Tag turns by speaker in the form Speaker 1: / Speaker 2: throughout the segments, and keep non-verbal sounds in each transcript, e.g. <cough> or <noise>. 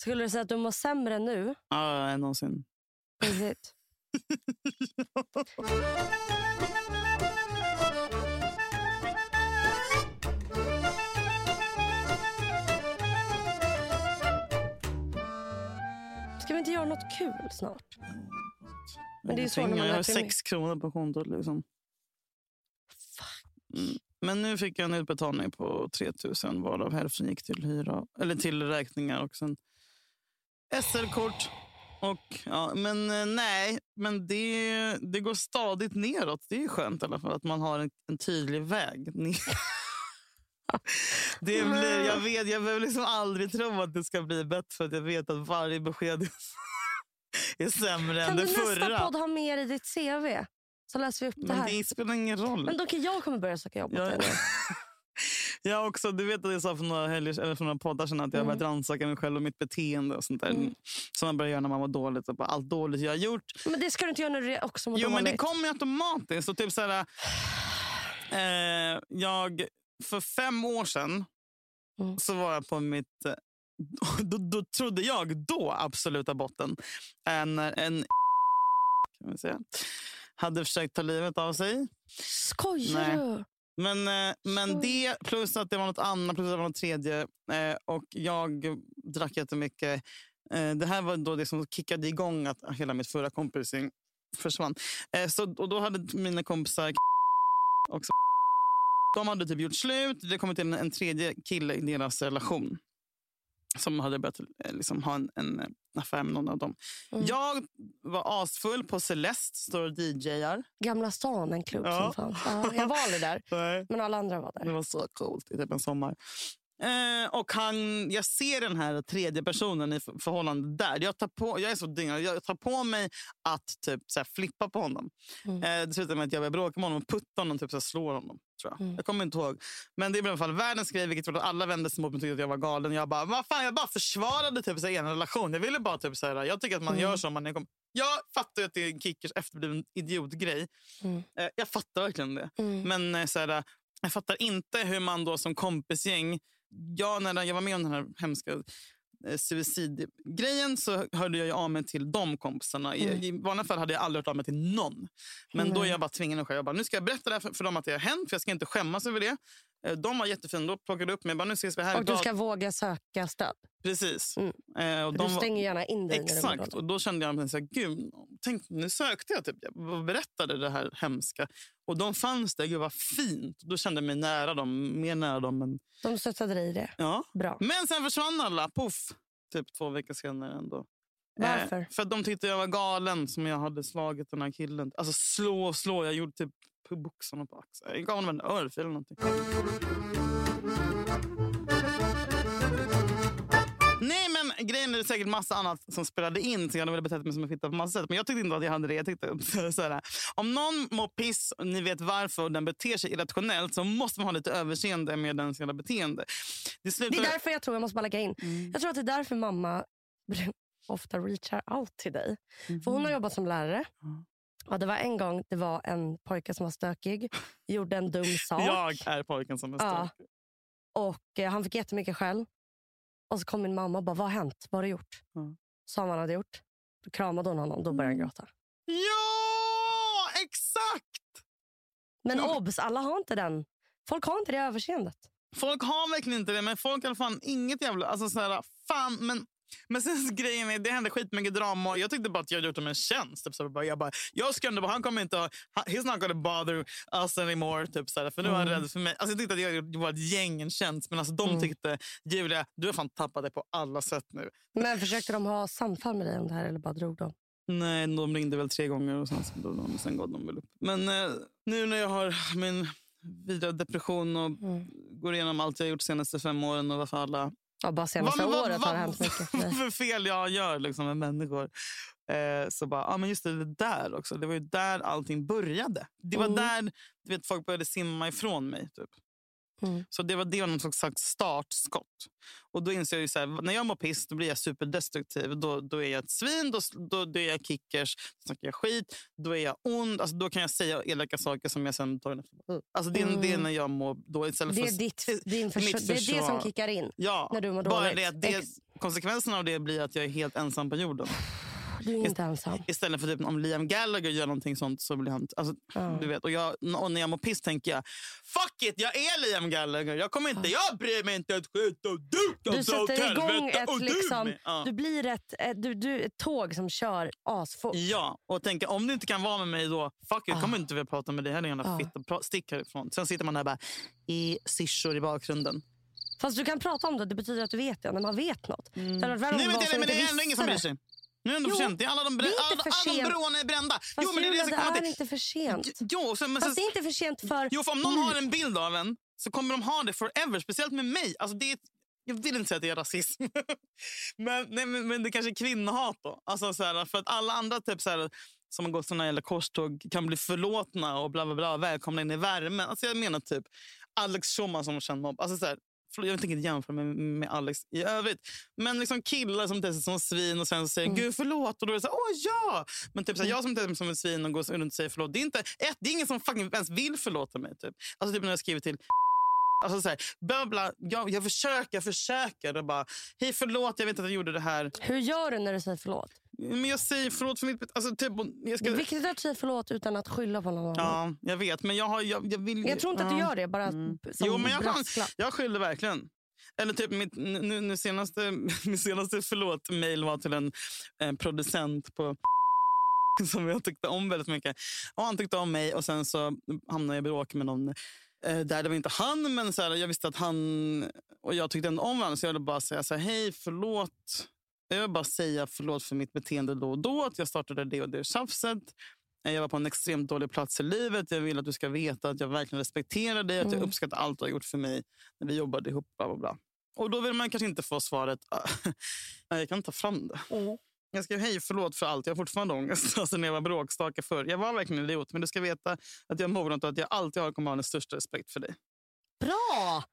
Speaker 1: Skulle du säga att du mår sämre nu?
Speaker 2: Ja, än någonsin.
Speaker 1: Riktigt? Ska vi inte göra något kul snart? Men det är ju så när man
Speaker 2: jag har sex kronor på kontot. Liksom. Mm. Men nu fick jag en utbetalning på 3 000 varav hälften gick till hyra eller till räkningar och sen SL-kort. Och, ja, men eh, nej, men det, det går stadigt neråt. Det är skönt i alla fall att man har en, en tydlig väg ner. <laughs> Det blir, jag vet, jag behöver liksom aldrig tro att det ska bli bättre för att jag vet att varje besked är <laughs> sämre
Speaker 1: Kan
Speaker 2: än
Speaker 1: du
Speaker 2: det
Speaker 1: nästa
Speaker 2: förra.
Speaker 1: podd ha mer i ditt CV? Så läser vi upp det
Speaker 2: Men
Speaker 1: här.
Speaker 2: det spelar ingen roll.
Speaker 1: Men då kan jag kommer börja söka jobb åt
Speaker 2: Ja.
Speaker 1: dig. <laughs>
Speaker 2: Jag också, du vet att jag sa för några, helger, eller för några poddar sedan att jag har
Speaker 1: Mm.
Speaker 2: börjat rannsaka mig själv och mitt beteende. och sånt där.
Speaker 1: Mm.
Speaker 2: Som man börjar göra när man var dåligt. Och bara allt dåligt jag har gjort.
Speaker 1: Men det ska du inte göra när du också mår
Speaker 2: Jo, men det
Speaker 1: dåligt.
Speaker 2: kommer automatiskt. Och typ så här, eh, jag, för fem år sedan
Speaker 1: Mm.
Speaker 2: så var jag på mitt... eh, <laughs> Då, då trodde jag då absoluta botten. En, en kan vi säga, hade försökt ta livet av sig.
Speaker 1: Skojar
Speaker 2: Nej.
Speaker 1: du?
Speaker 2: Men, eh, men det, plus att det var något annat, plus att det var något tredje. Eh, och jag drack jättemycket. Eh, det här var då det som kickade igång att hela mitt förra kompising försvann. Så, och då hade mina kompisar också de hade typ gjort slut. Det kom till en, en tredje kille i deras relation. Som hade börjat eh, liksom, ha en, en eh, affär med någon av dem.
Speaker 1: Mm.
Speaker 2: Jag var asfull på Celeste, står och DJar.
Speaker 1: Gamla stan, en klubb
Speaker 2: Ja.
Speaker 1: som fanns. Ja, jag var aldrig där, <laughs> men alla andra var
Speaker 2: Det
Speaker 1: där.
Speaker 2: var så coolt i typ en sommar. Eh, och han, jag ser den här tredje personen i för- förhållande där. Jag, tar på, jag är så dyngad. Jag tar på mig att typ, så flippa på honom.
Speaker 1: Mm.
Speaker 2: Eh, det slutar med att jag börjar bråka med honom och putta honom och typ, så slår honom. Tror jag.
Speaker 1: Mm.
Speaker 2: jag kommer inte ihåg. Men det blev i alla fall världens grej, vilket gjorde att alla vände sig mot mig och tyckte att jag var galen. Jag bara, vad fan, jag bara försvarade typ, så en relation. Jag ville bara typ, så här, jag tycker att man
Speaker 1: Mm.
Speaker 2: gör så. Man är kom- jag fattar att det är en kickers efterbliven idiotgrej.
Speaker 1: Mm.
Speaker 2: Eh, jag fattar verkligen det.
Speaker 1: Mm.
Speaker 2: Men eh, så här, jag fattar inte hur man då som kompisgäng... Jag, när jag var med om den här hemska eh, suicidgrejen så hörde jag av mig till de kompisarna. I,
Speaker 1: Mm.
Speaker 2: I vanliga fall hade jag aldrig hört av mig till någon. Men då är jag bara tvingad att själv. Jag bara, nu ska jag berätta det för, för dem att det har hänt. För jag ska inte skämmas över det. Eh, De var jättefina. Då plockade upp mig. Jag bara, nu ses vi här
Speaker 1: Och du
Speaker 2: idag.
Speaker 1: ska våga söka stöd.
Speaker 2: Precis.
Speaker 1: Mm.
Speaker 2: Eh, och de
Speaker 1: du
Speaker 2: var-
Speaker 1: stänger gärna in dig du
Speaker 2: Exakt. Och då kände jag så här, gud, tänk, nu sökte jag typ, och berättade det här hemska. Och de fanns där. Gud vad fint. Då kände jag mig nära dem. Mer nära dem. än
Speaker 1: De stöttade dig i det.
Speaker 2: ja.
Speaker 1: Bra.
Speaker 2: Men sen försvann alla. Puff. Typ två veckor senare ändå.
Speaker 1: Varför?
Speaker 2: Eh, för att de tyckte jag var galen som jag hade slagit den här killen. Alltså slå och slå. Jag gjorde typ på boxarna på axeln. Jag honom en örfil eller någonting. Nej, men grejen är det säkert massa annat som spelade in. Så jag hade väl betett mig som en fitta på massa sätt. Men jag tyckte inte att jag hade det. Jag tyckte <laughs> så här, om någon mår piss och ni vet varför och den beter sig irrationellt så måste man ha lite överseende med dens jävla beteende. Det
Speaker 1: Det
Speaker 2: slutar...
Speaker 1: är därför jag tror, jag måste bara lägga in.
Speaker 2: Mm.
Speaker 1: Jag tror att det är därför mamma <laughs> ofta reachar out till dig. För hon har jobbat som lärare.
Speaker 2: Ja.
Speaker 1: Det var en gång det var en pojke som var stökig, gjorde en dum <laughs> sak.
Speaker 2: Jag är pojken som är
Speaker 1: Ja.
Speaker 2: stor.
Speaker 1: Och eh, Han fick jättemycket skäll. Och så kom min mamma och bara, vad har hänt? Vad har du gjort?
Speaker 2: Ja.
Speaker 1: Sa han hade gjort. Då kramade hon honom. Då började han
Speaker 2: Mm.
Speaker 1: gråta.
Speaker 2: Ja, exakt!
Speaker 1: Men
Speaker 2: Mm.
Speaker 1: obs, alla har inte den. Folk har inte det överseendet.
Speaker 2: Folk har verkligen inte det, men folk har fan inget jävla... Alltså så här, fan, men, men sen grejen är, det hände skitmycket drama. Jag tyckte bara att jag hade gjort dem en tjänst. Typ, så jag bara, jag bara, jag ska ändå, han kommer inte ha, han- he's not gonna bother us anymore. Typ, så för nu är han
Speaker 1: Mm.
Speaker 2: rädd för mig. Alltså, jag tyckte att jag gjorde vårt gäng en tjänst, men alltså, de
Speaker 1: Mm.
Speaker 2: tyckte, Julia, du har fan tappat det på alla sätt nu.
Speaker 1: Men försökte de ha samtal med dig om det här eller bara drog de?
Speaker 2: Nej, de ringde väl tre gånger och sen, de, sen gav de väl upp. Men eh, nu när jag har min vidare depression och
Speaker 1: Mm.
Speaker 2: går igenom allt jag gjort de senaste fem åren och varför alla
Speaker 1: Ja, bara senaste
Speaker 2: Vad- vad-
Speaker 1: året har
Speaker 2: vad-
Speaker 1: det hänt mycket <laughs> dig.
Speaker 2: för fel jag gör liksom, med människor. Eh, så bara, ja men just det, det där också. Det var ju där allting började. Det var
Speaker 1: Mm.
Speaker 2: där du vet, folk började simma ifrån mig. Typ.
Speaker 1: Mm.
Speaker 2: Så det var det någon slags startskott. Och då inser jag ju så här, när jag mår piss då blir jag superdestruktiv. Då, då är jag ett svin, då, då, då är jag kickers, då snackar jag skit, då är jag ond. Alltså, då kan jag säga elaka saker som jag sen tar efter. Alltså, det, är- det är
Speaker 1: Mm.
Speaker 2: när jag mår dåligt. Istället
Speaker 1: Det är, ditt, <laughs> din försö-
Speaker 2: mitt
Speaker 1: det är det som
Speaker 2: försvar.
Speaker 1: kickar in
Speaker 2: Ja,
Speaker 1: när du mår
Speaker 2: bara
Speaker 1: dåligt.
Speaker 2: det, att det,
Speaker 1: Ex-
Speaker 2: konsekvensen av det blir att jag är helt ensam på jorden.
Speaker 1: Du är inte ensam.
Speaker 2: Istället för typ om Liam Gallagher gör någonting sånt så blir han... Alltså,
Speaker 1: Ja.
Speaker 2: du vet, och, jag, och när jag mår piss tänker jag fuck it, jag är Liam Gallagher. Jag, kommer inte, jag bryr mig inte ett skit och du kan
Speaker 1: Du sätter igång ett,
Speaker 2: du
Speaker 1: liksom,
Speaker 2: med. Ja.
Speaker 1: du blir ett, ett, du, du, ett tåg som kör asfort.
Speaker 2: Ja, och tänker om du inte kan vara med mig då, fuck it,
Speaker 1: Ah.
Speaker 2: kommer inte vilja prata med dig heller.
Speaker 1: Ah.
Speaker 2: fitta. Stick härifrån. Sen sitter man där bara i syrsor i bakgrunden.
Speaker 1: Fast du kan prata om det, det betyder att du vet det. När man vet något. Det hade varit värre om
Speaker 2: Nej, men det, men det är ändå ingen som bryr sig. Nu är det ändå
Speaker 1: Jo,
Speaker 2: för sent. Det är Alla de,
Speaker 1: det
Speaker 2: brä- alla, alla de broarna är brända.
Speaker 1: Fast
Speaker 2: jo, men det är det
Speaker 1: det är inte för sent.
Speaker 2: Jo, sen, men
Speaker 1: Fast det
Speaker 2: sen,
Speaker 1: är inte för sent för...
Speaker 2: jo, för om någon
Speaker 1: nu.
Speaker 2: har en bild av en så kommer de ha det forever. Speciellt med mig. Alltså, det är, jag vill inte säga att det är rasism. <laughs> men, nej, men, men det kanske är kvinnohat. Då. Alltså, så här, för att alla andra typ, så här, som har gått såna jävla korståg kan bli förlåtna och bla bla bla. Välkomna in i värmen. Alltså, jag menar typ Alex Schulman som känd mobb. Alltså, så här, jag tänker inte jämföra med, med Alex i övrigt. Men liksom killar som testar som svin och sen säger
Speaker 1: Mm.
Speaker 2: gud förlåt. Och då är det så här, åh ja! Men typ så här, jag som testar som ett svin och går runt och säger förlåt. Det är, inte, ett, det är ingen som fucking ens vill förlåta mig. Typ. Alltså typ när jag skriver till <laughs> Alltså så här, bla bla, jag, jag försöker, jag försöker. Och bara, Hej förlåt, jag vet att jag gjorde det här.
Speaker 1: Hur gör du när du säger förlåt?
Speaker 2: Men jag säger förlåt för mitt... Alltså, typ, jag,
Speaker 1: Det är
Speaker 2: ska,
Speaker 1: viktigt att säga förlåt utan att skylla på någon annan.
Speaker 2: ja, jag vet, men jag, har, jag, jag vill...
Speaker 1: Jag tror inte att du gör det, bara
Speaker 2: Mm.
Speaker 1: som
Speaker 2: Jo, men jag kan-. Jag skyller verkligen. Eller typ mitt nu, nu senaste, <laughs> min senaste förlåt-mail var till en, en producent på <laughs> som jag tyckte om väldigt mycket. Och han tyckte om mig och sen så hamnade jag i bråk med någon eh, där det var inte han, men så här, jag visste att han och jag tyckte ändå om varandra. Så jag ville bara säga så här, hej förlåt. Jag vill bara säga förlåt för mitt beteende då och då. Att jag startade det och det tjafset. Eh, Jag var på en extremt dålig plats i livet. Jag vill att du ska veta att jag verkligen respekterar dig. Att jag
Speaker 1: Mm.
Speaker 2: uppskattar allt du har gjort för mig när vi jobbade ihop. Bla, bla, bla. Och då vill man kanske inte få svaret, "Ah, <laughs> jag kan ta fram det. Jag skrev hej förlåt för allt. Jag har fortfarande ångest. <laughs> Alltså när jag var bråkstake förr. Jag var verkligen en idiot. Men du ska veta att jag har mognat och att jag alltid har kommer ha den största respekt för dig.
Speaker 1: Bra!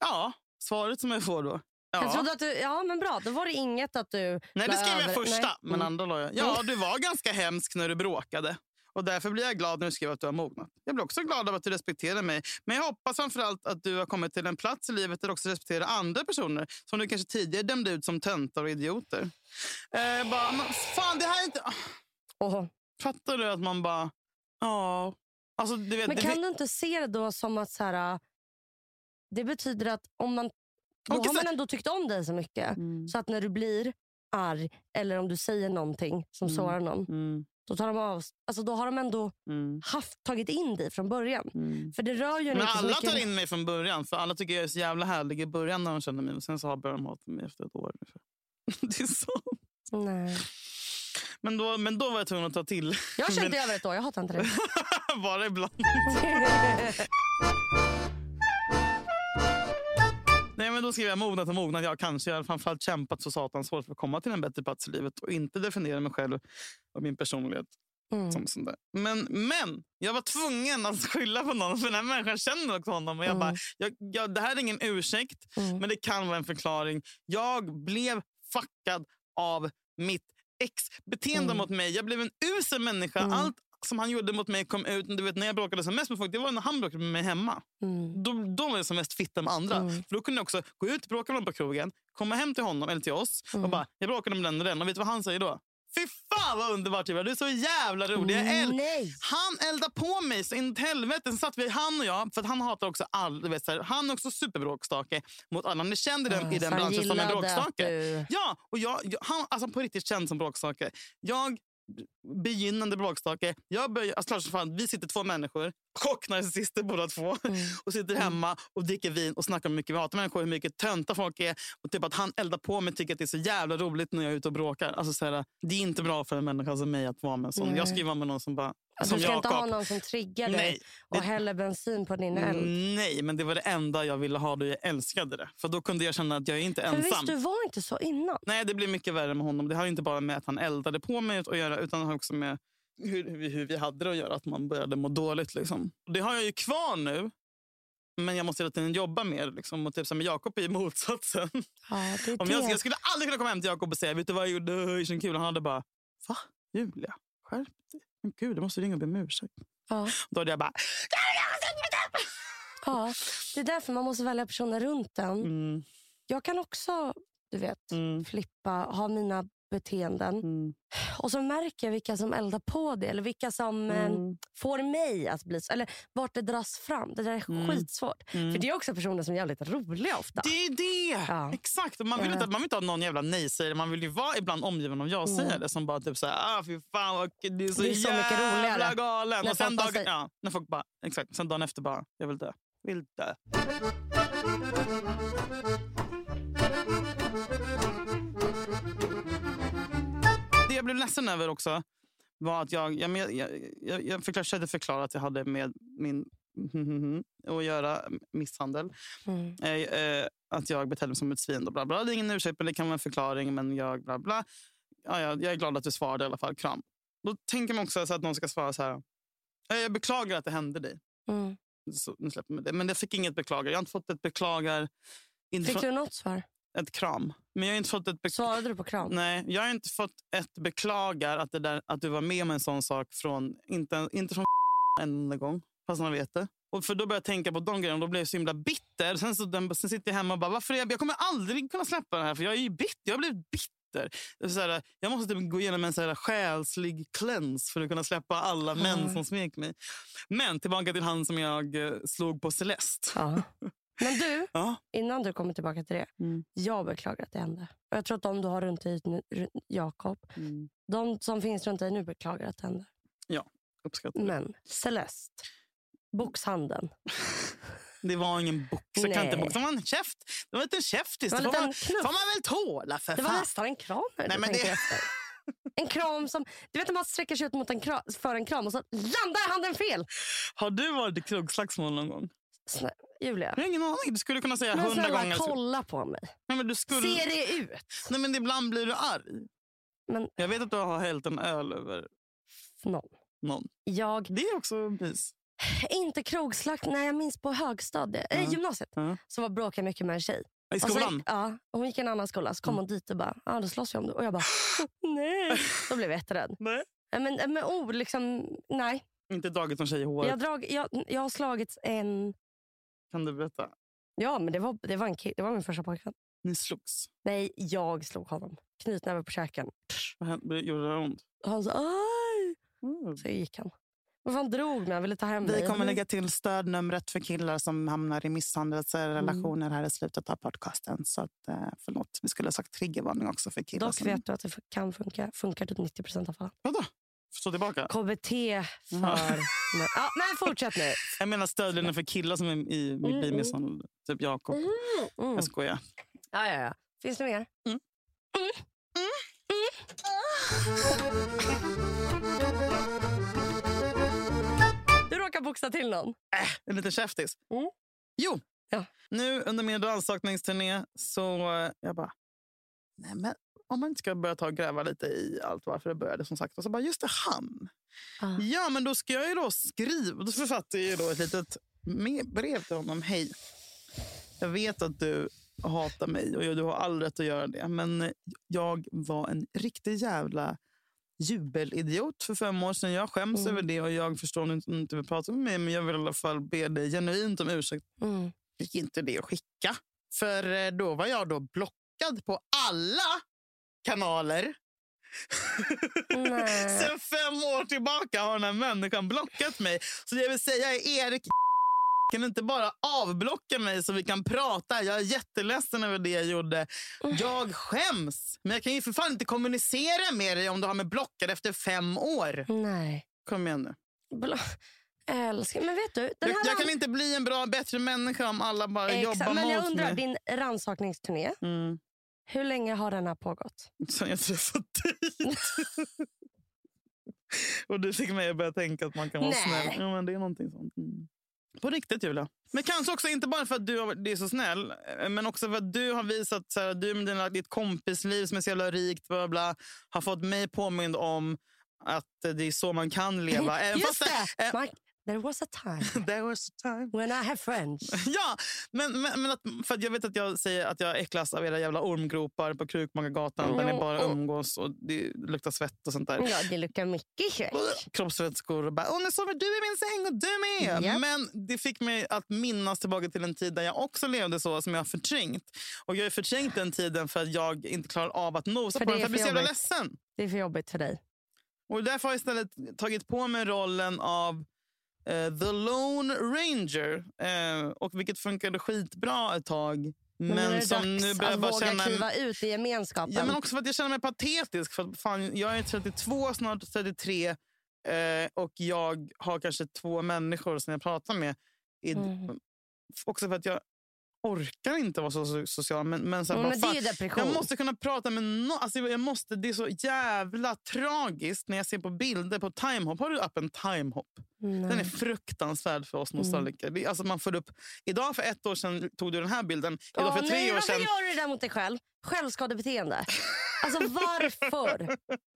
Speaker 2: Ja, svaret som jag får då. Ja.
Speaker 1: Jag trodde att du, ja, men bra. Då var det inget att du...
Speaker 2: Nej, det skrev jag
Speaker 1: över-
Speaker 2: första.
Speaker 1: Nej.
Speaker 2: Men
Speaker 1: Mm.
Speaker 2: andra la jag. Ja, du var ganska hemsk när du bråkade. Och Därför blir jag glad när du skrev att du har mognat. Jag blir också glad av att du respekterar mig. Men jag hoppas framförallt att du har kommit till en plats i livet där du också respekterar andra personer som du kanske tidigare dömde ut som töntar och idioter. Eh, bara, men fan, det här är inte... Ah,
Speaker 1: Åh.
Speaker 2: Fattar du att man bara... Ja. Alltså, vet,
Speaker 1: Men
Speaker 2: det-
Speaker 1: kan du inte se det då som att så här, det betyder att om man, då har man ändå tyckt om dig så mycket
Speaker 2: Mm,
Speaker 1: så att när du blir arg eller om du säger någonting som
Speaker 2: Mm.
Speaker 1: sårar någon,
Speaker 2: mm,
Speaker 1: då, tar de av, alltså då har de ändå
Speaker 2: mm,
Speaker 1: haft, tagit in dig från början.
Speaker 2: mm.
Speaker 1: För det rör ju en
Speaker 2: Men
Speaker 1: inte så
Speaker 2: alla
Speaker 1: mycket.
Speaker 2: tar in mig från början. För Alla tycker jag är så jävla härlig i början när de känner mig. Och sen så har börjar de hata mig efter ett år. <laughs> Det är så.
Speaker 1: Nej.
Speaker 2: Men då, men då var jag tvungen att ta till.
Speaker 1: Jag har känt
Speaker 2: Men-
Speaker 1: det över ett år, jag hatar inte det. <laughs>
Speaker 2: Bara ibland. <laughs> Men då skrev jag mognat och mognat. Jag kanske jag har framförallt kämpat så satans hårt för att komma till en bättre plats i livet och inte definiera mig själv och min personlighet
Speaker 1: Mm.
Speaker 2: som sån där. Men, men jag var tvungen att <laughs> skylla på någon för den här människan känner också honom. Och jag
Speaker 1: Mm.
Speaker 2: bara, jag, jag, det här är ingen ursäkt,
Speaker 1: Mm.
Speaker 2: men det kan vara en förklaring. Jag blev fuckad av mitt ex beteende
Speaker 1: Mm.
Speaker 2: mot mig. Jag blev en usel människa.
Speaker 1: Mm.
Speaker 2: Allt som han gjorde mot mig kom ut. Du vet, när jag bråkade som mest med folk, det var när han bråkade med mig hemma.
Speaker 1: Mm.
Speaker 2: Då, då var jag som mest fitta med andra.
Speaker 1: Mm.
Speaker 2: För Då kunde jag också gå ut, bråka med någon på krogen, komma hem till honom eller till oss och
Speaker 1: Mm.
Speaker 2: bara, jag bråkade med den och den. Och vet du vad han säger då? Fy fan vad underbart Julia, du är så jävla rolig.
Speaker 1: Nej!
Speaker 2: han eldade på mig så in i helvete. Sen satt vi, han och jag, för att han hatar också all, du vet, så här, han är också superbråkstake mot alla. Han är känd i den, i
Speaker 1: Ah,
Speaker 2: den branschen som en bråkstake.
Speaker 1: du-
Speaker 2: Ja, och jag, jag, han alltså på riktigt känd som bråkstake. Jag, begynnande bråkstake. Jag börjar, alltså, klart som fan, vi sitter två människor, chocknarcissister båda två,
Speaker 1: Mm.
Speaker 2: och sitter hemma och dricker vin och snackar om hur mycket vi hatar människor, hur mycket tönta folk är. Och typ att han eldar på mig tycker att det är så jävla roligt när jag är ute och bråkar. Alltså, så här, det är inte bra för en människa som mig att vara med en sån. Jag ska ju vara med någon som bara...
Speaker 1: Alltså,
Speaker 2: som
Speaker 1: du ska inte ha någon som triggar dig
Speaker 2: Nej,
Speaker 1: och häller bensin på din eld.
Speaker 2: Nej, men det var det enda jag ville ha då jag älskade det. För då kunde jag känna att jag är inte
Speaker 1: För
Speaker 2: ensam.
Speaker 1: visst, du var inte så innan.
Speaker 2: Nej, det blir mycket värre med honom. Det har inte bara med att han eldade på mig att göra, utan också med hur, hur, vi- hur vi hade det att göra. Att man började må dåligt. Liksom. Det har jag ju kvar nu. Men jag måste hela tiden jobba mer. Liksom. Och typ, så här, med Jakob är ju motsatsen.
Speaker 1: Ja, det är
Speaker 2: Om jag, jag skulle aldrig kunna komma hem till Jakob och säga vet du vad jag gjorde, det är så kul. Han hade bara, va? Julia, skärp dig. Men gud, du måste ringa och be om ursäkt.
Speaker 1: ja.
Speaker 2: Då hade jag bara,
Speaker 1: ja, det är därför man måste välja personer runt en.
Speaker 2: mm,
Speaker 1: Jag kan också du vet,
Speaker 2: Mm.
Speaker 1: flippa, ha mina beteenden.
Speaker 2: Mm.
Speaker 1: Och så märker jag vilka som eldar på det. Eller vilka som eh,
Speaker 2: Mm.
Speaker 1: får mig att bli så. Eller vart det dras fram. Det där är
Speaker 2: Mm.
Speaker 1: skitsvårt.
Speaker 2: Mm.
Speaker 1: För det är också personer som är jävligt roliga ofta.
Speaker 2: Det är det!
Speaker 1: Ja.
Speaker 2: Exakt. Man vill,
Speaker 1: Ja.
Speaker 2: inte, man vill inte ha någon jävla nej-sägare. Man vill ju vara ibland omgiven av ja-sägare som bara typ såhär, ah, fy fan vad du är så,
Speaker 1: Det är så mycket roligare.
Speaker 2: galen.
Speaker 1: När
Speaker 2: och sen dagen,
Speaker 1: säger-
Speaker 2: ja, när folk bara, exakt. Sen dagen efter bara, jag vill dö. Vill dö. Blev ledsen över också var att jag, jag, jag, jag, jag, jag försökte förklara att jag hade med min <laughs> att göra misshandel.
Speaker 1: Mm.
Speaker 2: Eh, eh, att jag betedde mig som ett svin. Och bla bla. Det är ingen ursäkt, men det kan vara en förklaring. Men jag, bla bla. Ja, ja, jag är glad att du svarade i alla fall. Kram. Då tänker man också så att någon ska svara så här. "Eh, Jag beklagar att det hände dig.
Speaker 1: Mm.
Speaker 2: Så, nu släpper man det. Men jag fick inget beklagar. Jag har inte fått ett beklagar.
Speaker 1: Fick du något svar?
Speaker 2: Ett kram. Men jag har inte fått ett
Speaker 1: Svarade du på kram?
Speaker 2: Nej, jag har inte fått ett beklagar att, det där, att du var med om en sån sak från, inte, inte från <laughs> en enda gång, fast man vet det. Och för då började jag tänka på de grejerna och då blev jag så himla bitter. Sen, så, den, sen sitter jag hemma och bara, varför är jag, jag kommer aldrig kunna släppa det här för jag är ju bitter. Jag har blivit bitter. Så här, jag måste typ gå igenom en så här själslig cleanse för att kunna släppa alla män
Speaker 1: Mm.
Speaker 2: som svek mig. Men tillbaka till han som jag eh, slog på Celeste.
Speaker 1: Ja. <laughs> Men du,
Speaker 2: Ja.
Speaker 1: innan du kommer tillbaka till det.
Speaker 2: Mm.
Speaker 1: Jag beklagar att det hände. Och jag tror att de du har runt dig nu, Jakob,
Speaker 2: Mm.
Speaker 1: de som finns runt dig nu beklagar att det hände.
Speaker 2: Uppskattar det.
Speaker 1: Men Celeste, boxhandeln. <laughs>
Speaker 2: Det var ingen box. Jag kan inte boxa. Det var en käft. Det var inte en käftis.
Speaker 1: Det var
Speaker 2: Det
Speaker 1: en
Speaker 2: får man, får man väl tåla för
Speaker 1: Det var
Speaker 2: fan.
Speaker 1: nästan en kram när
Speaker 2: Nej, men det-
Speaker 1: efter. En kram som, du vet när man sträcker sig ut mot en kram, för en kram och så landar handen fel.
Speaker 2: Har du varit i krogslagsmål någon gång?
Speaker 1: Snä, Julia,
Speaker 2: Jag har ingen aning. Du skulle kunna säga
Speaker 1: men
Speaker 2: hundra
Speaker 1: snälla
Speaker 2: gånger.
Speaker 1: kolla på mig.
Speaker 2: Nej, men du skulle...
Speaker 1: Ser det ut?
Speaker 2: Nej, men ibland blir du arg.
Speaker 1: Men
Speaker 2: Jag vet att du har hällt en öl över
Speaker 1: någon.
Speaker 2: någon.
Speaker 1: Jag,
Speaker 2: Det är också mys.
Speaker 1: inte krogslakt, nej jag minns på högstadiet, äh,
Speaker 2: Ja.
Speaker 1: gymnasiet.
Speaker 2: Ja.
Speaker 1: Så var bråkade jag mycket med en tjej.
Speaker 2: I skolan?
Speaker 1: gick, ja, och hon gick i en annan skola. Så kom
Speaker 2: Mm.
Speaker 1: hon dit och bara, ja då slåss vi om det. Och jag bara, nej. Då blev jag jätterädd. <laughs>
Speaker 2: Nej.
Speaker 1: Men, men oh, liksom, nej.
Speaker 2: Inte dragit någon tjej i håret.
Speaker 1: Jag, drag, jag, jag har slagit en...
Speaker 2: Kan du berätta?
Speaker 1: Ja, men det var, det var, en det var min första pojkvän.
Speaker 2: Ni slogs.
Speaker 1: Nej, jag slog honom. Knytnäve på käken.
Speaker 2: Vad hände? Gjorde det ont?
Speaker 1: Han sa aj.
Speaker 2: Mm.
Speaker 1: Så gick han. Men han drog mig, han ville ta hem mig.
Speaker 2: Vi kommer lägga till stödnumret för killar som hamnar i misshandelsrelationer här i slutet av podcasten. Så att, eh, förlåt, vi skulle ha sagt triggervarning också för killar.
Speaker 1: Dock
Speaker 2: som...
Speaker 1: vet du att det kan funka. Funkar typ 90 procent av fallen.
Speaker 2: Vadå? Stå tillbaka?
Speaker 1: KBT för...
Speaker 2: Ja.
Speaker 1: Nej. Ja, men fortsätt nu.
Speaker 2: Jag menar stödlinjen för killar som är i, i
Speaker 1: Mm, mm.
Speaker 2: Typ Jakob.
Speaker 1: Mm.
Speaker 2: Jag skojar.
Speaker 1: Ja, ja, ja. Finns det mer?
Speaker 2: Mm.
Speaker 1: Mm. Du råkar boxa till någon.
Speaker 2: En liten käftis.
Speaker 1: Mm.
Speaker 2: Jo,
Speaker 1: Ja.
Speaker 2: nu under min rannsakningsturné så eh, jag bara... Nej, men om man inte ska börja ta och gräva lite i allt varför det började som sagt. Och så bara, just det, han.
Speaker 1: Ah.
Speaker 2: Ja, men då ska jag ju då skriva. Då författar jag då ett litet brev till honom. Hej, jag vet att du hatar mig och du har all rätt att göra det. Men jag var en riktig jävla jubelidiot för fem år sedan. Jag skäms
Speaker 1: Mm.
Speaker 2: över det och jag förstår om du inte vill prata med mig. Men jag vill i alla fall be dig genuint om ursäkt.
Speaker 1: Mm.
Speaker 2: Gick inte det att skicka. För eh, då var jag då blockad på alla kanaler. Sen fem år tillbaka har den här människan blockat mig. Så det jag vill säga är Erik kan inte bara avblocka mig så vi kan prata. Jag är jätteledsen över det jag gjorde. Jag skäms. Men jag kan ju för fan inte kommunicera med dig om du har mig blockad efter fem år.
Speaker 1: Nej.
Speaker 2: Kom igen nu.
Speaker 1: Bla. Älskar. Men vet du,
Speaker 2: Jag, jag kan inte bli en bra, bättre människa om alla bara
Speaker 1: Exakt,
Speaker 2: jobbar
Speaker 1: Men jag
Speaker 2: mot
Speaker 1: undrar,
Speaker 2: mig.
Speaker 1: din rannsakningsturné,
Speaker 2: Mm.
Speaker 1: Hur länge har den här pågått?
Speaker 2: Sen jag träffade dig. <laughs> Och du fick mig att börja tänka att man kan vara
Speaker 1: Nej.
Speaker 2: snäll. Ja, men det är någonting sånt. Mm. På riktigt, Julia. Men kanske också inte bara för att du har, är så snäll, eh, men också för att du har visat så här, du med dina, ditt kompisliv som är så jävla rikt, bla, bla, har fått mig påmind om att det är så man kan leva. <laughs> Även
Speaker 1: Just
Speaker 2: fast
Speaker 1: det!
Speaker 2: eh,
Speaker 1: Man, There was a time <laughs>
Speaker 2: There was a time.
Speaker 1: when I had friends. <laughs>
Speaker 2: Ja, men, men, men att, för jag vet att jag säger att jag äcklas av era jävla ormgropar på Krukmakargatan där ni bara
Speaker 1: Mm.
Speaker 2: umgås och det luktar svett och sånt där.
Speaker 1: Ja, det luktar mycket svett.
Speaker 2: kroppsvätskor och bara “Åh, nu sover du i min säng och du med”.
Speaker 1: Japp.
Speaker 2: Men det fick mig att minnas tillbaka till en tid där jag också levde så som jag har förträngt. Och jag har förträngt den tiden för att jag inte klarar av att nosa
Speaker 1: För
Speaker 2: på den. För jag blir så jävla ledsen.
Speaker 1: Det är för jobbigt för dig.
Speaker 2: Och därför har jag istället tagit på mig rollen av eh, The Lone Ranger. Eh, och vilket funkade skitbra ett tag. Men,
Speaker 1: Men,
Speaker 2: som nu börjar bara
Speaker 1: våga
Speaker 2: känna...
Speaker 1: kliva ut i gemenskapen.
Speaker 2: Ja, men också för att jag känner mig patetisk. För att fan, jag är 32, snart 33 eh, och jag har kanske två människor som jag pratar med. I,
Speaker 1: Mm.
Speaker 2: Också för att jag orkar inte vara så so- social. Men, men, så här,
Speaker 1: Mm, men det är depression.
Speaker 2: jag måste kunna prata med någon. Alltså, jag måste, det är så jävla tragiskt när jag ser på bilder på timehop. Har du appen timehop? Den är
Speaker 1: Nej.
Speaker 2: fruktansvärd för oss
Speaker 1: Mm.
Speaker 2: nostalgiker. Är- Alltså man får upp, idag för ett år sedan tog du den här bilden. Idag
Speaker 1: Åh,
Speaker 2: för tre
Speaker 1: nej,
Speaker 2: år
Speaker 1: varför
Speaker 2: sedan.
Speaker 1: gör du det där mot dig själv? Självskadebeteende. Alltså varför? <laughs>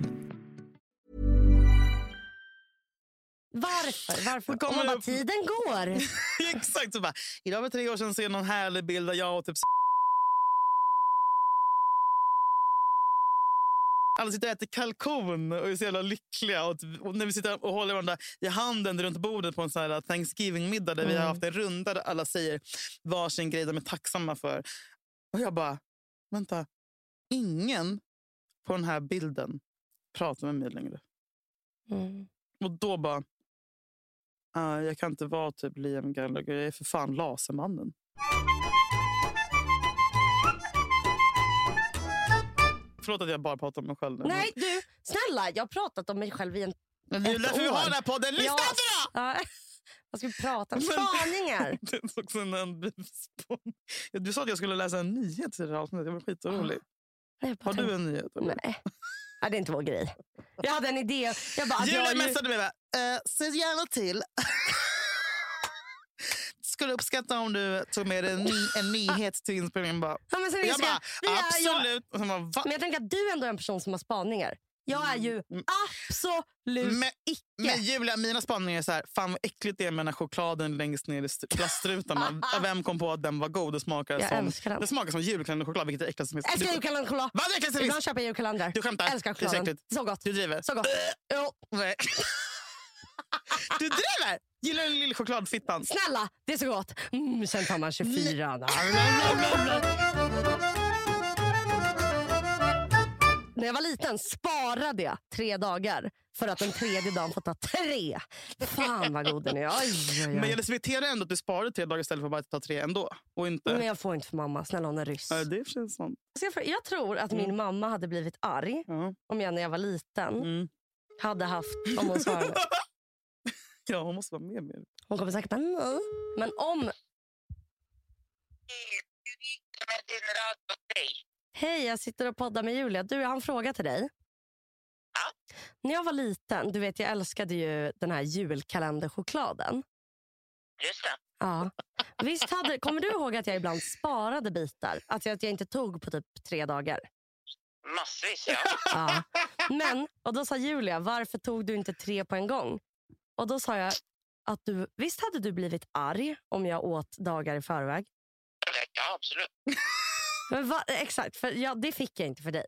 Speaker 1: Varför?
Speaker 2: Kommer
Speaker 1: Om man bara,
Speaker 2: det-
Speaker 1: tiden går. <laughs>
Speaker 2: Exakt. Så bara, idag för tre år sedan ser någon härlig bild där jag och typ alla sitter och äter kalkon och är så jävla lyckliga. Och, typ- och när vi sitter och håller varandra i handen runt bordet på en sån här Thanksgiving-middag där vi har haft en runda där alla säger varsin grej de är tacksamma för. Och jag bara, vänta. Ingen på den här bilden pratar med mig längre.
Speaker 1: Mm.
Speaker 2: Och då bara... "Ah, jag kan inte vara typ Liam Gallagher. Jag är för fan Lasermannen. Förlåt att jag bara pratar om mig själv. nu.
Speaker 1: Nej, du. Snälla, jag har pratat om mig själv i en...
Speaker 2: Men det är därför vi har den här podden. Lyssna
Speaker 1: Ja.
Speaker 2: inte då! <laughs>
Speaker 1: Vad ska vi prata om? Spaningar. <laughs>
Speaker 2: Det är också en, Du sa att jag skulle läsa en nyhet till det här avsnittet. Jag var skitorolig.
Speaker 1: Nej,
Speaker 2: Har du en nyhet? eller?
Speaker 1: Nej. Ja, det är inte vår grej. Jag hade en idé. Jag bara,
Speaker 2: Julia
Speaker 1: jag, ju-
Speaker 2: messade mig eh, se gärna till. <laughs> Skulle uppskatta om du tog med en, ny, en nyhet till inspelningen. Bara,
Speaker 1: ja, men sen
Speaker 2: jag
Speaker 1: jag,
Speaker 2: bara,
Speaker 1: jag,
Speaker 2: absolut. Och sen bara,
Speaker 1: men jag tänker att du ändå är en person som har spaningar. Jag är ju
Speaker 2: Mm.
Speaker 1: absolut
Speaker 2: Men-
Speaker 1: icke.
Speaker 2: Men Julia, mina spaningar är så här, fan vad äckligt det är med den här chokladen längst ner i st- plastrutan. <laughs> Vem kom på att den var god? Det smakar
Speaker 1: Jag
Speaker 2: som,
Speaker 1: älskar den.
Speaker 2: det smakar som julkalenderchoklad, vilket är det äckligaste som finns.
Speaker 1: Älskar julkalenderchoklad.
Speaker 2: Vad är som
Speaker 1: Ibland köper jag julkalendrar.
Speaker 2: Du skämtar?
Speaker 1: Älskar
Speaker 2: Det är så
Speaker 1: chokladen. Så gott.
Speaker 2: Du driver?
Speaker 1: Så gott. Jo.
Speaker 2: Nej. <laughs> Du driver? Gillar du lilla chokladfittan?
Speaker 1: Snälla, det är så gott. Mm, sen tar man 24. <laughs> När jag var liten sparade jag tre dagar för att den tredje dagen få ta tre. Fan vad god den är. Oj, oj, oj.
Speaker 2: Men jag respekterar ändå att du sparade tre dagar istället för att bara ta tre ändå. Och inte...
Speaker 1: Men jag får inte för mamma. Snälla hon är ryss.
Speaker 2: Ja, det är för sig sant.
Speaker 1: Så jag, jag tror att min mamma hade blivit arg
Speaker 2: Ja.
Speaker 1: om jag när jag var liten
Speaker 2: Mm.
Speaker 1: hade haft, om hon svarade. <laughs>
Speaker 2: ja, hon måste vara med mer.
Speaker 1: Hon kommer säkert bara nej. Men om, hej jag sitter och poddar med Julia. Du, jag har en fråga till dig. När jag var liten, du vet jag älskade ju den här julkalenderchokladen.
Speaker 3: Just det.
Speaker 1: Ja. Visst hade, kommer du ihåg att jag ibland sparade bitar? Att jag, att jag inte tog på typ tre dagar.
Speaker 3: Massvis, ja. <laughs>
Speaker 1: Ja. Men, och då sa Julia, varför tog du inte tre på en gång? Och då sa jag att du, visst hade du blivit arg om jag åt dagar i förväg?
Speaker 3: Ja, absolut.
Speaker 1: Men va, exakt, för ja, det fick jag inte för dig.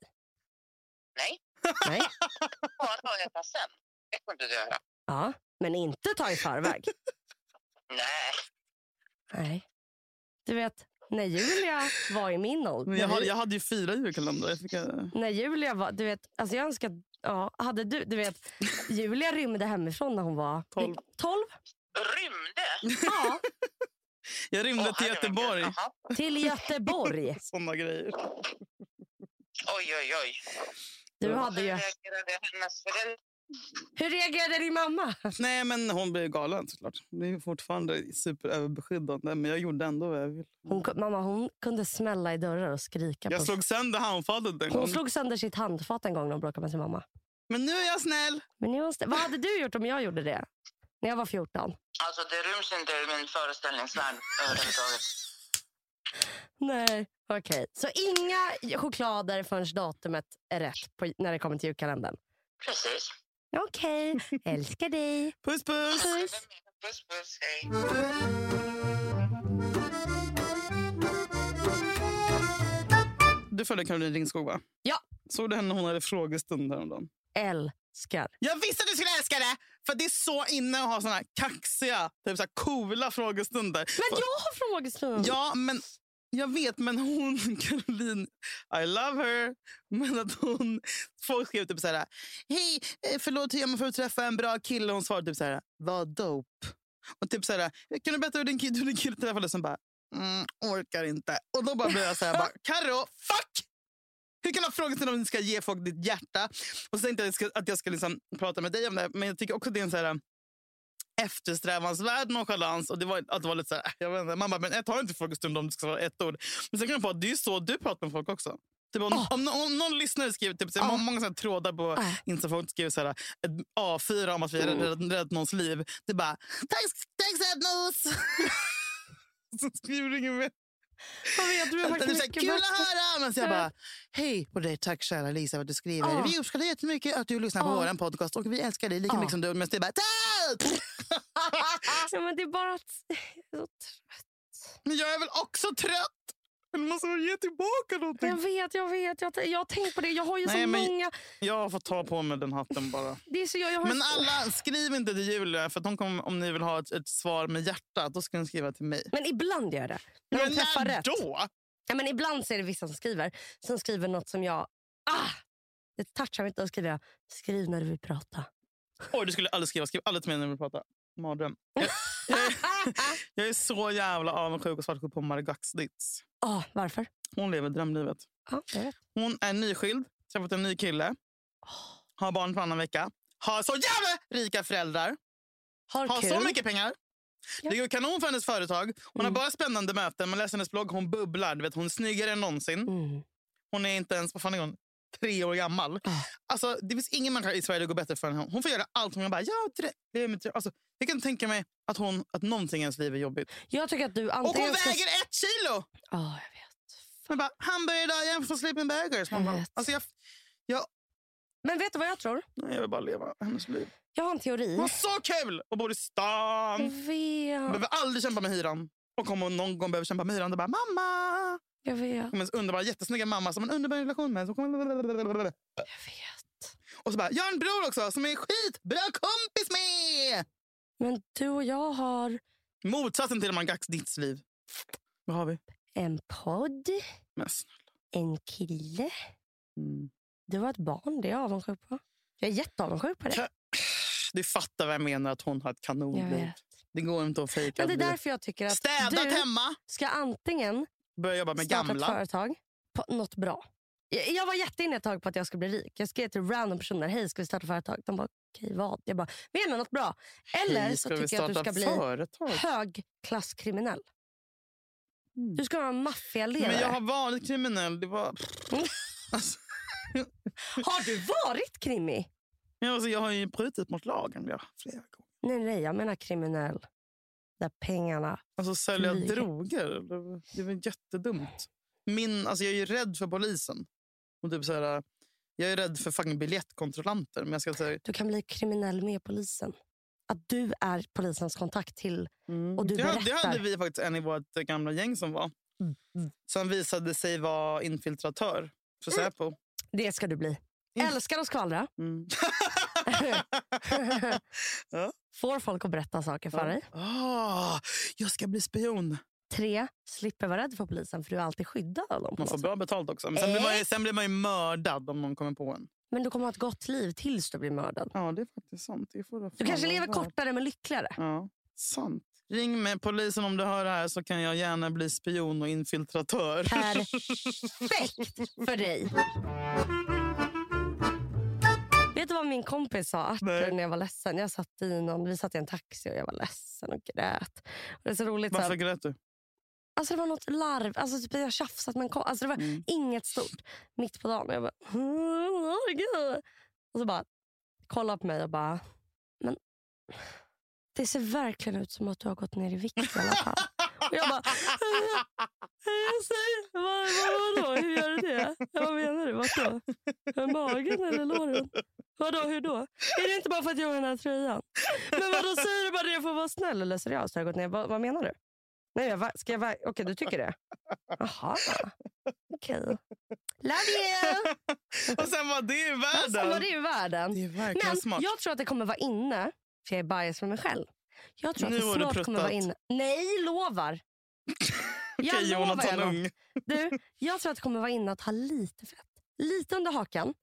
Speaker 3: Nej,
Speaker 1: Nej. <laughs>
Speaker 3: bara ta sen. Det kunde du göra.
Speaker 1: Ja, men inte ta i förväg. <laughs>
Speaker 3: Nej,
Speaker 1: Nej. Du vet, när Julia var i min ålder.
Speaker 2: Men jag, hade, jag hade ju fyra julkalendrar. Jag fick, eh,
Speaker 1: När Julia var, du vet, alltså jag önskar, ja, hade du, du vet, Julia rymde hemifrån när hon var
Speaker 2: Tolv.
Speaker 1: 12?
Speaker 3: rymde.
Speaker 1: Ja, <laughs>
Speaker 2: jag rymde
Speaker 3: Åh,
Speaker 2: till. Göteborg.
Speaker 1: Till Göteborg. <laughs>
Speaker 2: Såna grejer.
Speaker 3: Oj, oj, oj.
Speaker 1: Du hade ju,
Speaker 3: Hur reagerade hennes föräldrar?
Speaker 1: Hur reagerade din mamma?
Speaker 2: Nej, men hon blev galen såklart. Det är fortfarande superöverbeskyddande, men jag gjorde ändå vad jag ville.
Speaker 1: Hon, mamma hon kunde smälla i dörrar och skrika.
Speaker 2: Jag
Speaker 1: på
Speaker 2: slog sönder handfatet en
Speaker 1: hon
Speaker 2: gång.
Speaker 1: slog sönder sitt handfat en gång när hon bråkade med sin mamma.
Speaker 2: Men nu är jag snäll.
Speaker 1: Men ni måste, vad hade du gjort om jag gjorde det? När jag var 14?
Speaker 3: Alltså det ryms inte i min föreställningsvärld <laughs> överhuvudtaget.
Speaker 1: Nej. Okej, så inga choklader förrän datumet är rätt på, när det kommer till julkalendern?
Speaker 3: Precis.
Speaker 1: Okej, älskar dig.
Speaker 2: Puss, puss.
Speaker 1: Puss.
Speaker 3: Puss, puss. Hej.
Speaker 2: Du följde Caroline Ringskog, va?
Speaker 1: Ja.
Speaker 2: Såg du henne när hon hade frågestund häromdagen?
Speaker 1: Älskar.
Speaker 2: Jag visste att du skulle älska det! För det är så inne att ha såna här kaxiga, typ så här coola frågestunder.
Speaker 1: Men jag har frågestund.
Speaker 2: Ja, men jag vet, men hon, <laughs> Caroline, I love her. Men att hon, folk skrev typ så här, hej, eh, förlåt hur gör man för att träffa en bra kille? Hon svarade typ så här, vad dope. Och typ så här, kan du berätta hur din, kille- hur din kille träffades? Som bara, mm, orkar inte. Och då bara blev jag så här, bara, Karo, fuck! Hur kan du ha frågestund om du ska ge folk ditt hjärta? Och så tänkte jag att jag ska, att jag ska liksom prata med dig om det. Men jag tycker också att det är en så här, eftersträvansvärd nonchalans. Och det var, att det var lite så här, jag vet inte, man bara, men jag tar inte frågestund om det ska vara ett ord. Men sen kom jag på att det är så du pratar med folk också. Typ om,
Speaker 1: Ah.
Speaker 2: om, om, någon lyssnare skriver, typ, må- många såna här trådar på
Speaker 1: Ah.
Speaker 2: Insta, folk skriver så här, ett A4 om att vi har
Speaker 1: Mm.
Speaker 2: räddat, räddat någons liv. Det är bara, tack, tack Sednos! <laughs> så skriver du inget mer.
Speaker 1: Jag vet, du
Speaker 2: så här,
Speaker 1: mycket
Speaker 2: kul att höra! Men så jag
Speaker 1: Ja.
Speaker 2: bara, hej på dig, tack snälla Lisa att du skriver.
Speaker 1: Ja.
Speaker 2: Vi uppskattar jättemycket att du lyssnar på
Speaker 1: Ja.
Speaker 2: vår podcast och vi älskar dig lika
Speaker 1: Ja.
Speaker 2: mycket som du. Men det är bara!
Speaker 1: Ja, men det är bara att... jag är så trött.
Speaker 2: Men jag är väl också trött? Men måste ge tillbaka någonting?
Speaker 1: Jag vet, jag vet. Jag, jag har tänkt på det. Jag har ju
Speaker 2: Nej,
Speaker 1: så många...
Speaker 2: Jag fått ta på mig den hatten bara.
Speaker 1: Det är så, jag, jag har
Speaker 2: Men
Speaker 1: så-
Speaker 2: alla, skriv inte till Julia, för hon kommer, om ni vill ha ett, ett svar med hjärtat, då ska ni skriva till mig.
Speaker 1: men ibland gör jag det. När
Speaker 2: Men
Speaker 1: de
Speaker 2: när
Speaker 1: rätt.
Speaker 2: då?
Speaker 1: Ja, men ibland så är det vissa som skriver. Som skriver något som jag... Ah! Det touchar mig inte. Då skriver jag, skriv när du vill prata.
Speaker 2: Oj, du skulle aldrig skriva. Skriv aldrig till mig när vi pratar. Mardröm. <laughs> Jag, <laughs> jag, är- så jävla avundsjuk och svartsjuk på Margot Ditz.
Speaker 1: Ah, varför?
Speaker 2: Hon lever drömlivet.
Speaker 1: Vet.
Speaker 2: Hon är nyskild, träffat en ny kille, har barn varannan vecka, har så jävla rika föräldrar,
Speaker 1: Har
Speaker 2: har så mycket pengar.
Speaker 1: Ja.
Speaker 2: Det går kanon för hennes företag. Hon
Speaker 1: Mm.
Speaker 2: har bara spännande möten. Man läser hennes blogg, hon bubblar. Du vet, hon är snyggare än någonsin.
Speaker 1: Mm.
Speaker 2: Hon är inte ens, vad fan är hon? Tre år gammal.
Speaker 1: Ah.
Speaker 2: Alltså, det finns ingen människa i Sverige det går bättre för än hon. Hon får göra allt. Hon bara, ja, det, det alltså, jag kan tänka mig att, hon, att någonting i hennes liv är jobbigt.
Speaker 1: Jag tycker att du
Speaker 2: Och
Speaker 1: antingen
Speaker 2: hon
Speaker 1: ska...
Speaker 2: väger ett kilo!
Speaker 1: Ja, jag vet.
Speaker 2: Man bara, hamburgerdagen från Sleeping Burgers. Man
Speaker 1: Jag
Speaker 2: bara, alltså, jag,
Speaker 1: Men vet du vad jag tror?
Speaker 2: nej, jag vill bara leva hennes liv.
Speaker 1: Jag har en teori.
Speaker 2: Hon har så kul och bor i stan.
Speaker 1: Jag vet.
Speaker 2: Behöver aldrig kämpa med hyran. Och om hon någon gång behöver kämpa med hyran, då bara mamma!
Speaker 1: Jag vet.
Speaker 2: Kommer en jättesnygga mamma som en underbar relation med. Så kommer...
Speaker 1: Jag vet.
Speaker 2: Och så bara, jag har en bror också som är skitbra kompis med!
Speaker 1: Men du och jag har
Speaker 2: Motsatsen till Margax ditt liv. Vad har vi?
Speaker 1: en podd,
Speaker 2: Men snälla.
Speaker 1: en kille.
Speaker 2: Mm.
Speaker 1: Du har ett barn. Det är jag avundsjuk på. Jag är jätteavundsjuk på det.
Speaker 2: Du fattar vad jag menar, att hon har ett
Speaker 1: Jag
Speaker 2: kanonliv. Det går inte att fejka.
Speaker 1: Men det är
Speaker 2: ett
Speaker 1: därför jag tycker att
Speaker 2: Städat
Speaker 1: du
Speaker 2: hemma,
Speaker 1: ska antingen
Speaker 2: börja jobba med
Speaker 1: starta ett
Speaker 2: gamla.
Speaker 1: företag på något bra. Jag, jag var jätteinne ett tag på att jag skulle bli rik. Jag skrev till random personer. Hej, ska vi starta företag? De bara, okej vad? Jag bara, vill något bra? Eller
Speaker 2: Hej,
Speaker 1: så
Speaker 2: vi
Speaker 1: tycker jag att du ska bli
Speaker 2: företag?
Speaker 1: högklasskriminell.
Speaker 2: Mm.
Speaker 1: Du ska vara en maffialedare.
Speaker 2: Men jag har varit kriminell. Det var...
Speaker 1: Mm. <laughs>
Speaker 2: Alltså,
Speaker 1: Har du varit krimi?
Speaker 2: ja, alltså, jag har ju brutit mot lagen ja, flera gånger.
Speaker 1: Nej, nej, jag menar kriminell. Där pengarna...
Speaker 2: Alltså sälja
Speaker 1: Flyga.
Speaker 2: droger. Det- är väl jättedumt. Min, alltså, jag är ju rädd för polisen. Och typ så här, jag är rädd för fucking biljettkontrollanter. Men jag ska säga,
Speaker 1: Du kan bli kriminell med polisen. Att du är polisens kontakt till...
Speaker 2: mm,
Speaker 1: Och du
Speaker 2: det, hade- det
Speaker 1: berättar.
Speaker 2: hade vi faktiskt en i vårt gamla gäng som var.
Speaker 1: Mm.
Speaker 2: Som visade sig vara infiltratör för Säpo.
Speaker 1: Det ska du bli.
Speaker 2: Mm.
Speaker 1: Älskar att skvallra.
Speaker 2: Mm. <laughs> <laughs> Ja.
Speaker 1: Får folk att berätta saker för dig.
Speaker 2: Ah, jag ska bli spion.
Speaker 1: Tre, slipper vara rädd för polisen för du är alltid skyddad av dem.
Speaker 2: Man får bra betalt också. Men sen, blir man ju, sen blir man ju mördad om någon kommer på en.
Speaker 1: Men du kommer ha ett gott liv tills du blir mördad.
Speaker 2: Ja, det är faktiskt sant. Det får
Speaker 1: Du kanske
Speaker 2: vara
Speaker 1: lever
Speaker 2: värt.
Speaker 1: kortare men lyckligare.
Speaker 2: Ja, sant. Ring med polisen om du hör det här så kan jag gärna bli spion och infiltratör.
Speaker 1: Perfekt för dig. <laughs> Vad min kompis sa
Speaker 2: Nej.
Speaker 1: när jag var ledsen? Jag satt i någon, vi satt i en taxi och jag var ledsen och grät. Och det är så roligt. Så
Speaker 2: Varför
Speaker 1: här,
Speaker 2: grät du?
Speaker 1: alltså det var något larv. Alltså typ jag tjafsat med en kompis. Alltså det var
Speaker 2: Mm.
Speaker 1: inget stort. Mitt på dagen. Och jag bara... Och så bara kolla på mig och bara... Men det ser verkligen ut som att du har gått ner i vikt i alla fall. <laughs> Och jag bara... Jag säger, vad, vad, vadå? Hur gör du det? Vad menar du? Vart då? Magen eller låren? Vadå, hur då? Är det inte bara för att jag har den här tröjan? Men vadå, säger du bara det för att vara snäll eller seriöst? Har jag gått ner? Vad, vad menar du? Nej, jag, ska jag, Okej, du tycker det? Jaha. Okej. Love you!
Speaker 2: Och sen var det i
Speaker 1: Och
Speaker 2: världen.
Speaker 1: Sen var det ju världen.
Speaker 2: Det är
Speaker 1: Men
Speaker 2: smart.
Speaker 1: jag tror att det kommer vara inne, för jag är bias med mig själv. Jag tror
Speaker 2: Nu
Speaker 1: att det
Speaker 2: du
Speaker 1: snart kommer vara inne. Nej, lovar. <laughs> jag
Speaker 2: Okej,
Speaker 1: lovar er.
Speaker 2: Ung.
Speaker 1: Du, jag tror att det kommer vara inne att ha lite fett. Lite under hakan,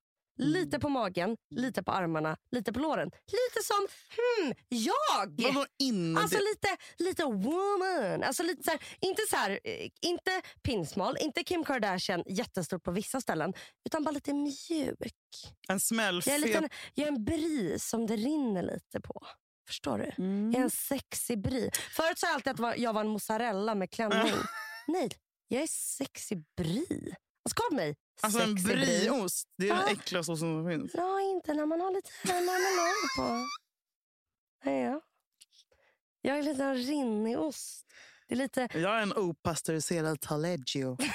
Speaker 1: lite på magen, lite på armarna, lite på låren. Lite som hmm, jag!
Speaker 2: Vadå inne?
Speaker 1: Alltså lite, lite woman. Alltså lite så här, inte så här, eh, inte pinsmal, inte Kim Kardashian jättestort på vissa ställen. Utan bara lite mjuk.
Speaker 2: en smäll.
Speaker 1: Jag är, lite, jag är en bris som det rinner lite på. Förstår du?
Speaker 2: Mm.
Speaker 1: Jag är en sexig bri. Förut sa jag alltid att jag var en mozzarella med klänning. <laughs> Nej, jag är sexig bri. Alltså, kolla på mig.
Speaker 2: Alltså en
Speaker 1: Sexig bri.
Speaker 2: brieost. Det är
Speaker 1: Ja.
Speaker 2: den äckligaste osten som finns.
Speaker 1: Ja, inte när man har lite marmelad på. Nej, ja. Jag är lite en rinnig ost. Det är lite...
Speaker 2: Jag är en opastöriserad taleggio. <laughs>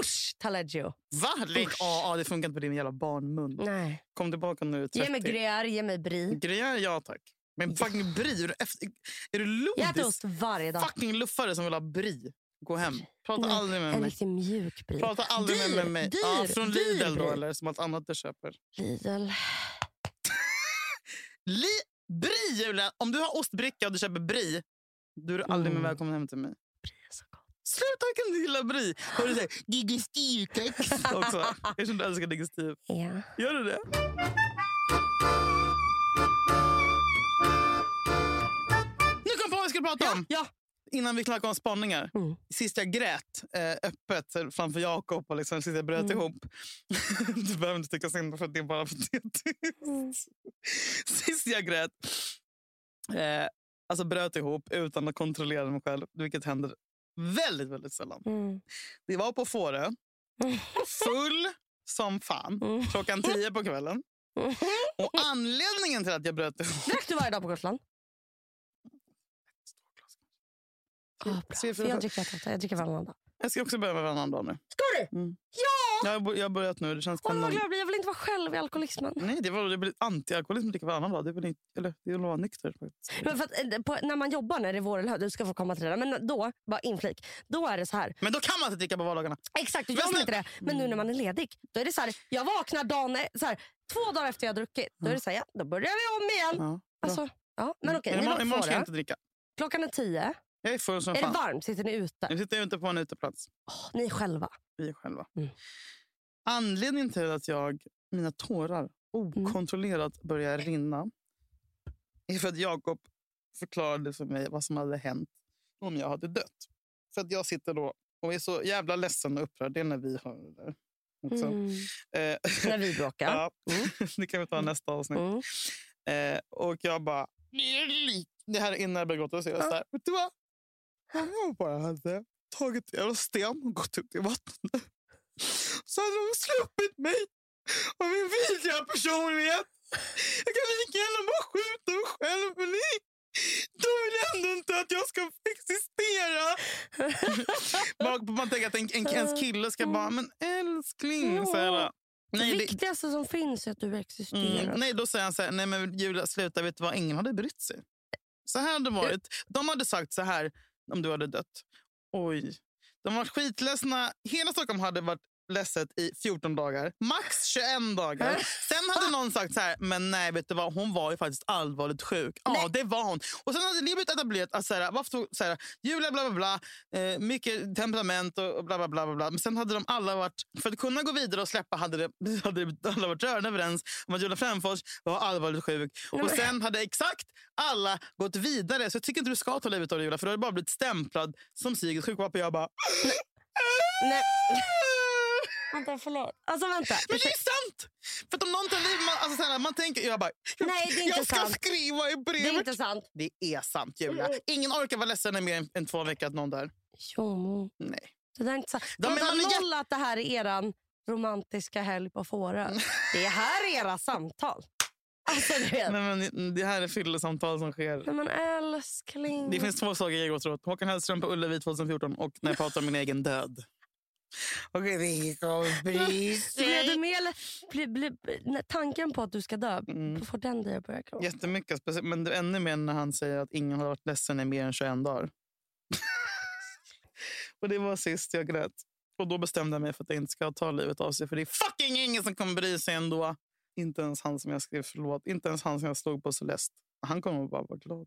Speaker 1: Usch, Taleggio.
Speaker 2: Va? Lägg av. Det funkar inte på din jävla barnmun.
Speaker 1: Nej.
Speaker 2: Kom tillbaka du är 30.
Speaker 1: Ge mig gruyère, ge mig brie.
Speaker 2: Gruyère, ja tack. Men fucking brie. Är du, efter, är du
Speaker 1: Jag äter ost varje dag.
Speaker 2: Fucking luffare som vill ha brie. Gå hem. Prata
Speaker 1: Nej,
Speaker 2: aldrig med
Speaker 1: En
Speaker 2: mig.
Speaker 1: riktigt mjuk brie.
Speaker 2: Prata aldrig
Speaker 1: Dyr,
Speaker 2: med mig.
Speaker 1: dyr,
Speaker 2: ja, från
Speaker 1: dyr
Speaker 2: Lidl då eller som allt annat du köper.
Speaker 1: Lidl.
Speaker 2: Li brie Julia! Om du har ostbricka och du köper brie, då är du aldrig mer
Speaker 1: Mm.
Speaker 2: välkommen hem till mig.
Speaker 1: Brie är så gott.
Speaker 2: Sluta du gilla brie. Har du sagt digestivkex också? Jag du älskar digestiv.
Speaker 1: Ja.
Speaker 2: Gör du det? Nu kom jag på vad vi skulle prata om.
Speaker 1: Ja.
Speaker 2: Innan vi klackade om spaningar.
Speaker 1: Mm.
Speaker 2: Sist jag grät eh, öppet framför Jakob och liksom, sist jag bröt
Speaker 1: Mm.
Speaker 2: ihop. <laughs> du behöver inte tycka synd för det är bara patetiskt.
Speaker 1: Mm.
Speaker 2: Sist jag grät, eh, alltså bröt ihop utan att kontrollera mig själv, vilket händer väldigt, väldigt sällan.
Speaker 1: Mm.
Speaker 2: Det var på Fårö, full som fan,
Speaker 1: Mm.
Speaker 2: klockan tio på kvällen. <laughs> Och anledningen till att jag bröt ihop...
Speaker 1: Drack du varje dag på Gotland? Ah, bra. För jag dricker. Jag dricker varannan dag.
Speaker 2: Jag ska också börja med varannan dag nu.
Speaker 1: Ska du?
Speaker 2: Mm.
Speaker 1: Ja!
Speaker 2: Jag har, jag har börjat nu. Det känns
Speaker 1: Åh, vad glad jag blir. Jag vill inte vara själv i alkoholismen.
Speaker 2: Nej, det var det blir anti-alkoholism dricka varannan dag. Det är väl inte, eller det är väl att vara nykter.
Speaker 1: Men för att, eh, på, när man jobbar när det är vår eller du ska få komma till det där. Men då, bara inflik, då är det så här.
Speaker 2: Men då kan man inte dricka på vardagarna.
Speaker 1: Exakt, man
Speaker 2: snälla-
Speaker 1: inte det. Men nu när man är ledig, då är det så här. Jag vaknar dagen, e- så här, två dagar efter jag har druckit. Då är det så här, ja, då börjar vi om igen.
Speaker 2: Ja.
Speaker 1: Alltså, ja, men okej, var
Speaker 2: imorgon, ska jag inte dricka.
Speaker 1: Klockan är tio.
Speaker 2: Jag är full som
Speaker 1: Är det
Speaker 2: fan.
Speaker 1: varmt? Sitter ni ute?
Speaker 2: Jag sitter ute på en uteplats.
Speaker 1: Åh, ni själva.
Speaker 2: Vi själva.
Speaker 1: Mm.
Speaker 2: Anledningen till att jag, mina tårar okontrollerat börjar rinna är för att Jakob förklarade för mig vad som hade hänt om jag hade dött. För att jag sitter då och är så jävla ledsen och upprörd. Det är när vi har det där. Också.
Speaker 1: Mm.
Speaker 2: Eh,
Speaker 1: När vi bråkar. <laughs>
Speaker 2: ja, <laughs> det kan vi ta i nästa avsnitt.
Speaker 1: Mm.
Speaker 2: Eh, och jag bara... Det här är innan jag började gråta. Så jag så här, vet du vad? Om jag bara hade tagit en jävla sten och gått ut i vattnet så hade de sluppit mig av min vidriga personlighet. Jag kan lika gärna bara skjuta mig själv. Men nej, de vill ändå inte att jag ska existera. Man, man tänker att en, en, ens kille ska bara, men älskling. Så här,
Speaker 1: Det
Speaker 2: nej, det,
Speaker 1: viktigaste som finns är att du existerar.
Speaker 2: Mm, nej, då säger han så här, nej men Julia sluta, vet du vad, ingen hade brytt sig. Så här hade det varit. De hade sagt så här om du hade dött. Oj. De var skitledsna. Hela Stockholm hade varit ledset i 14 dagar. Max 21 dagar. <laughs> Sen hade någon sagt så här, men nej vet du vad, hon var ju faktiskt allvarligt sjuk. Ja,
Speaker 1: Nej.
Speaker 2: det var hon. Och sen hade det blivit etablerat att så här, varför tog, så här, Julia bla bla bla, eh, mycket temperament och bla bla bla. bla. Men sen hade de alla varit, för att kunna gå vidare och släppa hade, det, <laughs> hade det, alla varit rörande överens om att Julia Fränfors var allvarligt sjuk.
Speaker 1: Nej,
Speaker 2: Och sen hade exakt alla gått vidare. Så jag tycker inte du ska ta livet av dig Julia, för du hade bara blivit stämplad som psykiskt sjuk. Och jag bara...
Speaker 1: Nej. <laughs> Vänta, förlåt. Alltså vänta.
Speaker 2: Men det är sant! För om någon tar liv, man, alltså, så här, man tänker, jag bara, jag,
Speaker 1: Nej, det är inte
Speaker 2: jag ska
Speaker 1: sant.
Speaker 2: skriva i
Speaker 1: Det är
Speaker 2: brevet.
Speaker 1: inte sant.
Speaker 2: Det är sant Julia. Ingen orkar vara ledsen i mer än, än två veckor att någon dör.
Speaker 1: Jo,
Speaker 2: Nej.
Speaker 1: det där är inte sant. Vänta,
Speaker 2: man är jätte-
Speaker 1: noll att det här är eran romantiska helg på Fårö. Det här är era samtal. Alltså du vet.
Speaker 2: Nej, men det här är fyllesamtal som sker.
Speaker 1: Nej, men älskling.
Speaker 2: Det finns två saker jag går åt. Håkan Hellström på Ullevi 2014 och när jag pratar om min egen död. Okej, vi kommer bry
Speaker 1: Blev du med, eller, bli, bli, när tanken på att du ska dö,
Speaker 2: Mm.
Speaker 1: får den dig att börja gråta?
Speaker 2: Jättemycket. Men det är ännu mer när han säger att ingen har varit ledsen i mer än 21 dagar. <laughs> och Det var sist jag grät. Och Då bestämde jag mig för att jag inte ska ta livet av sig. För det är fucking ingen som kommer bry sig ändå. Inte ens han som jag skrev förlåt. Inte ens han som jag slog på Celeste. Han kommer bara vara glad.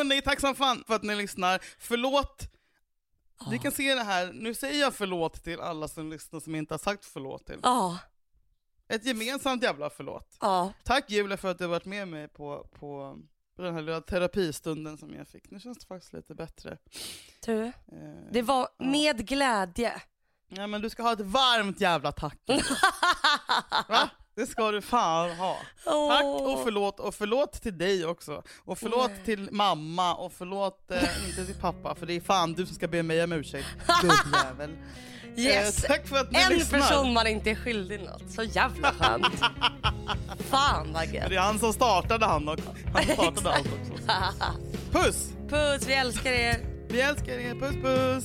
Speaker 2: Hörni, tack som fan för att ni lyssnar. Förlåt. Vi kan se det här. Nu säger jag förlåt till alla som lyssnar som inte har sagt förlåt till.
Speaker 1: Ja,
Speaker 2: Ett gemensamt jävla förlåt.
Speaker 1: ja.
Speaker 2: Tack Julia för att du varit med mig på, på, den här lilla terapistunden som jag fick. Nu känns det faktiskt lite bättre.
Speaker 1: Du,
Speaker 2: Eh,
Speaker 1: det var med glädje.
Speaker 2: ja, men du ska ha ett varmt jävla tack. <laughs> Va? Det ska du fan ha. Tack och förlåt, och förlåt till dig också. Och förlåt
Speaker 1: Nej.
Speaker 2: till mamma och förlåt eh, inte till pappa för det är fan du som ska be mig om ursäkt. <laughs> Gubbjävel.
Speaker 1: Yes!
Speaker 2: Eh, tack för att ni
Speaker 1: en
Speaker 2: lyssnar.
Speaker 1: person man inte är skyldig något. Så jävla skönt. <laughs> Fan vad
Speaker 2: Det
Speaker 1: gött.
Speaker 2: är han som startade han och han startade allt också. <laughs> Puss!
Speaker 1: Puss, vi älskar er.
Speaker 2: Vi älskar er, puss puss!